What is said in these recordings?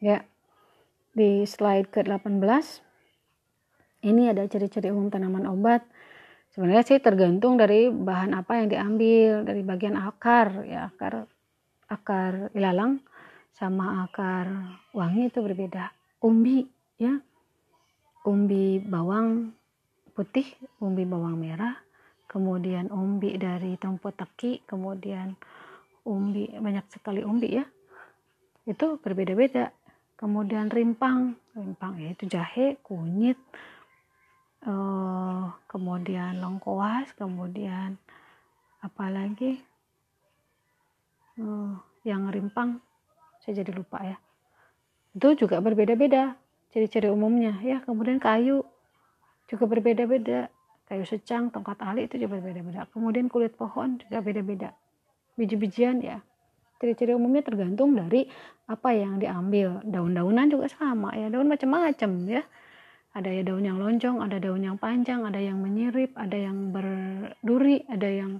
Ya. Di slide ke-18 ini ada ciri-ciri umum tanaman obat. Sebenarnya sih tergantung dari bahan apa yang diambil, dari bagian akar ya, akar akar ilalang sama akar wangi itu berbeda. Umbi ya. Umbi bawang putih, umbi bawang merah, kemudian umbi dari tempo teki, kemudian umbi banyak sekali umbi ya. Itu berbeda-beda. Kemudian rimpang, rimpang yaitu jahe, kunyit, uh, kemudian lengkuas, kemudian apalagi uh, yang rimpang. Saya jadi lupa ya. Itu juga berbeda-beda ciri-ciri umumnya ya. Kemudian kayu juga berbeda-beda. Kayu secang tongkat ali itu juga berbeda-beda. Kemudian kulit pohon juga beda-beda. Biji-bijian ya ciri-ciri umumnya tergantung dari apa yang diambil. Daun-daunan juga sama ya. Daun macam-macam ya. Ada ya daun yang lonjong ada daun yang panjang ada yang menyirip ada yang berduri ada yang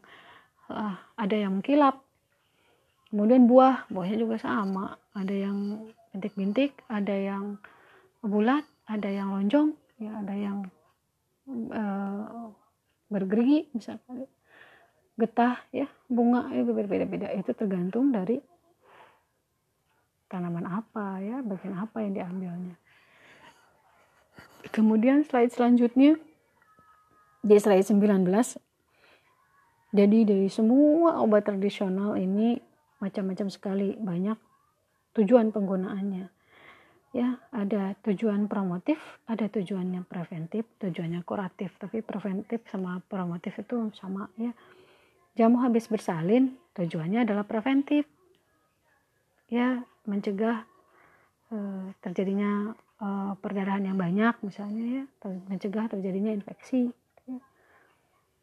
uh, ada yang mengkilap kemudian buah buahnya juga sama. Ada yang bintik-bintik ada yang bulat ada yang lonjong ya ada yang uh, bergerigi misalnya getah ya bunga itu berbeda-beda. Itu tergantung dari tanaman apa ya bagian apa yang diambilnya. Kemudian slide selanjutnya di slide 19 jadi dari semua obat tradisional ini macam-macam sekali banyak tujuan penggunaannya. Ya ada tujuan promotif ada tujuannya preventif tujuannya kuratif. Tapi preventif sama promotif itu sama ya jamu habis bersalin tujuannya adalah preventif. Ya mencegah uh, terjadinya uh, perdarahan yang banyak misalnya ya mencegah terjadinya infeksi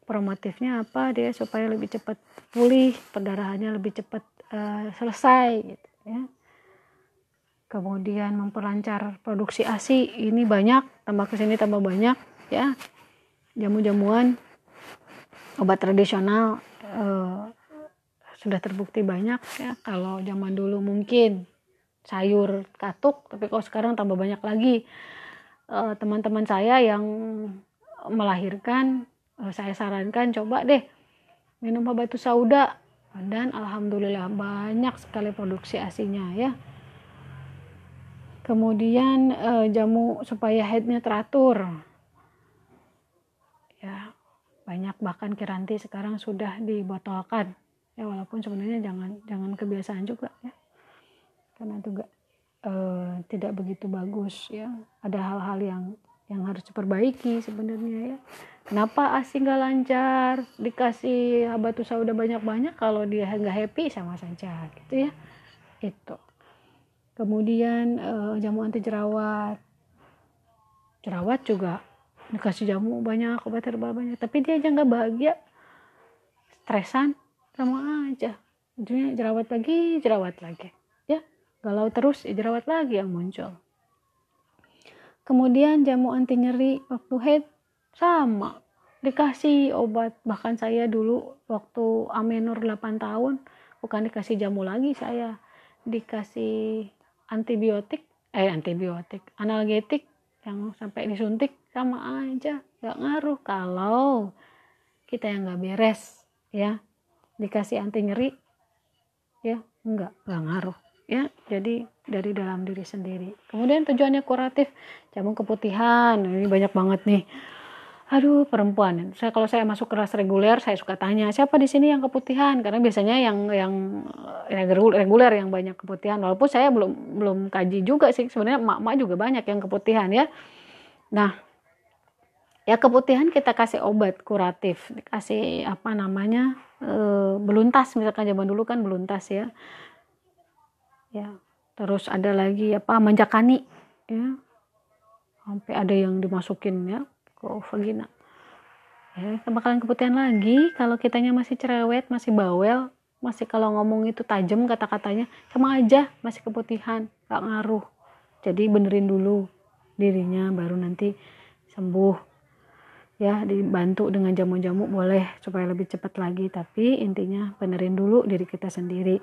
promotifnya apa dia supaya lebih cepat pulih perdarahannya lebih cepat uh, selesai gitu ya. Kemudian memperlancar produksi ASI ini banyak tambah ke sini tambah banyak ya. Jamu-jamuan obat tradisional uh, sudah terbukti banyak ya kalau zaman dulu mungkin sayur katuk tapi kalau sekarang tambah banyak lagi. Eh, teman-teman uh, saya yang melahirkan uh, saya sarankan coba deh minum batu sauda. Dan alhamdulillah banyak sekali produksi asinya ya. Kemudian uh, jamu supaya headnya teratur banyak bahkan kiranti sekarang sudah dibotolkan. Ya walaupun sebenarnya jangan jangan kebiasaan juga ya. Karena juga uh, tidak begitu bagus ya. Ada hal-hal yang yang harus diperbaiki sebenarnya ya. Kenapa asi nggak lancar? Dikasih batu udah banyak-banyak kalau dia nggak happy sama saja gitu ya. Itu. Kemudian uh, jamu anti jerawat jerawat juga dikasih jamu banyak obat herbal banyak. Tapi dia aja nggak bahagia. Stresan sama aja. Jadinya jerawat lagi jerawat lagi. Ya galau terus jerawat lagi yang muncul. Kemudian jamu anti nyeri waktu head sama. Dikasih obat. Bahkan saya dulu waktu amenor 8 tahun bukan dikasih jamu lagi saya. Dikasih antibiotik eh antibiotik analgetik yang sampai disuntik sama aja nggak ngaruh kalau kita yang nggak beres ya. Dikasih anti nyeri ya nggak nggak ngaruh ya. Jadi dari dalam diri sendiri. Kemudian tujuannya kuratif jamu keputihan ini banyak banget nih. Aduh perempuan. Saya kalau saya masuk kelas reguler saya suka tanya siapa di sini yang keputihan? Karena biasanya yang yang reguler yang banyak keputihan. Walaupun saya belum belum kaji juga sih. Sebenarnya emak-emak juga banyak yang keputihan ya. Nah ya keputihan kita kasih obat kuratif kasih apa namanya e, beluntas misalkan zaman dulu kan beluntas ya. Ya terus ada lagi apa manjakani ya. Sampai ada yang dimasukin ya ke vagina. Ya bakalan keputihan lagi kalau kitanya masih cerewet masih bawel masih kalau ngomong itu tajam kata-katanya sama aja masih keputihan gak ngaruh. Jadi benerin dulu dirinya baru nanti sembuh ya dibantu dengan jamu-jamu boleh supaya lebih cepat lagi. Tapi intinya benerin dulu diri kita sendiri.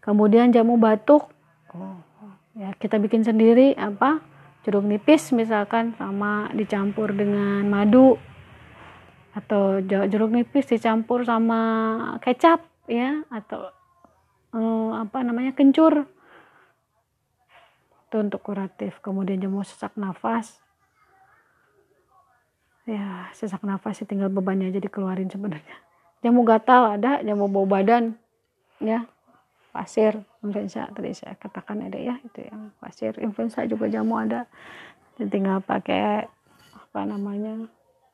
Kemudian jamu batuk. Ya kita bikin sendiri apa jeruk nipis misalkan sama dicampur dengan madu. Atau jeruk nipis dicampur sama kecap ya atau eh, apa namanya kencur. Itu untuk kuratif. Kemudian jamu sesak nafas ya sesak nafas sih tinggal bebannya aja dikeluarin sebenarnya. Jamu gatal ada jamu bau badan ya. Pasir influenza tadi saya katakan ada ya itu yang pasir. Influenza juga jamu ada. Dan tinggal pakai apa namanya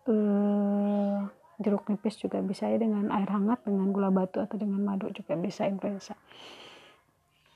uh, jeruk nipis juga bisa ya dengan air hangat dengan gula batu atau dengan madu juga bisa influenza